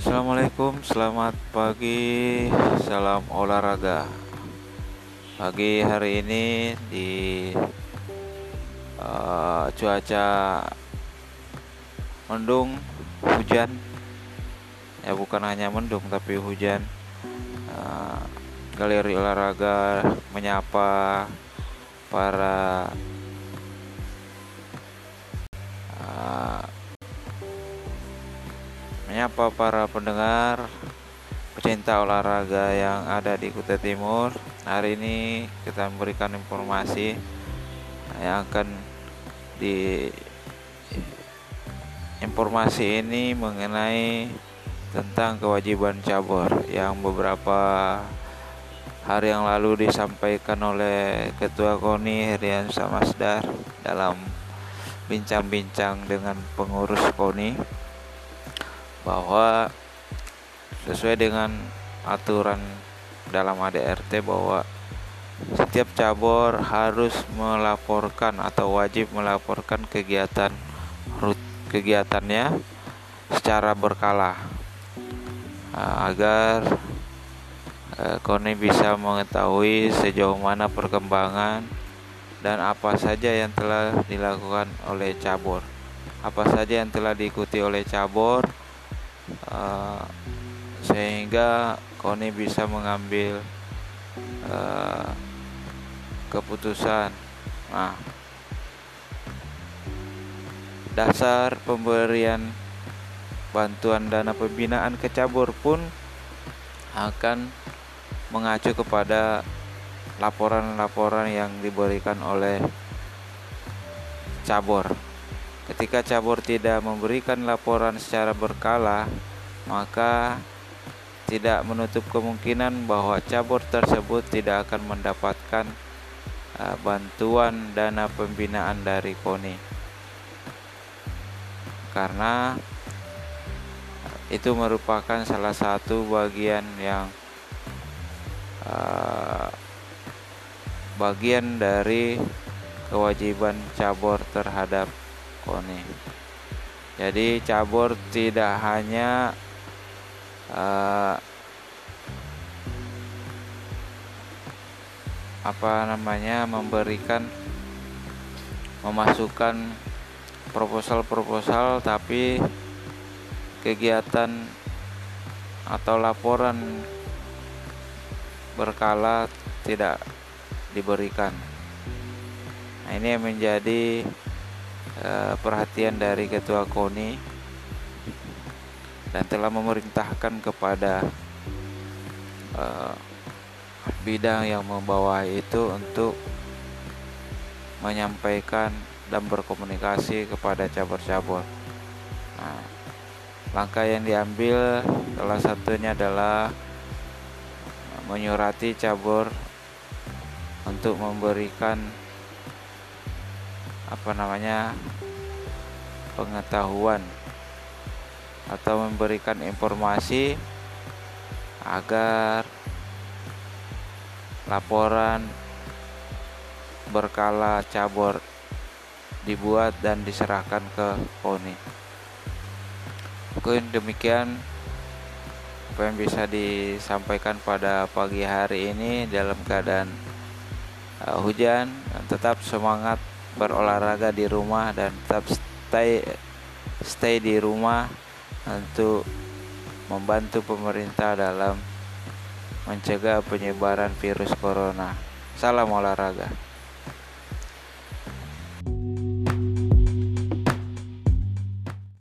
Assalamualaikum, selamat pagi, salam olahraga. Pagi hari ini di uh, cuaca mendung, hujan, ya bukan hanya mendung tapi hujan. Uh, galeri olahraga menyapa para menyapa para pendengar pecinta olahraga yang ada di Kutai Timur. Hari ini kita memberikan informasi yang akan di informasi ini mengenai tentang kewajiban cabur yang beberapa hari yang lalu disampaikan oleh Ketua KONI Herian Samasdar dalam bincang-bincang dengan pengurus KONI bahwa sesuai dengan aturan dalam ADRT bahwa setiap cabur harus melaporkan atau wajib melaporkan kegiatan kegiatannya secara berkala nah, agar eh, KONI bisa mengetahui sejauh mana perkembangan dan apa saja yang telah dilakukan oleh cabur. Apa saja yang telah diikuti oleh cabur uh, sehingga Koni bisa mengambil uh, keputusan. Nah, dasar pemberian bantuan dana pembinaan ke cabur pun akan mengacu kepada laporan-laporan yang diberikan oleh cabur. Ketika cabur tidak memberikan laporan secara berkala, maka tidak menutup kemungkinan bahwa cabur tersebut tidak akan mendapatkan uh, bantuan dana pembinaan dari KONI. Karena itu merupakan salah satu bagian yang uh, bagian dari kewajiban cabur terhadap KONI. Jadi cabur tidak hanya uh, apa namanya memberikan memasukkan proposal-proposal tapi kegiatan atau laporan berkala tidak diberikan. Nah, ini yang menjadi uh, perhatian dari Ketua KONI dan telah memerintahkan kepada uh, bidang yang membawa itu untuk menyampaikan dan berkomunikasi kepada cabur-cabur. Nah, langkah yang diambil salah satunya adalah menyurati cabur untuk memberikan apa namanya pengetahuan atau memberikan informasi agar laporan berkala cabur dibuat dan diserahkan ke KONI. Mungkin demikian apa yang bisa disampaikan pada pagi hari ini dalam keadaan uh, hujan tetap semangat berolahraga di rumah dan tetap stay stay di rumah untuk membantu pemerintah dalam mencegah penyebaran virus corona. Salam olahraga.